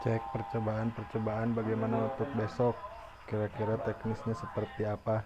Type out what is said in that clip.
cek percobaan-percobaan bagaimana untuk besok. Kira-kira teknisnya seperti apa?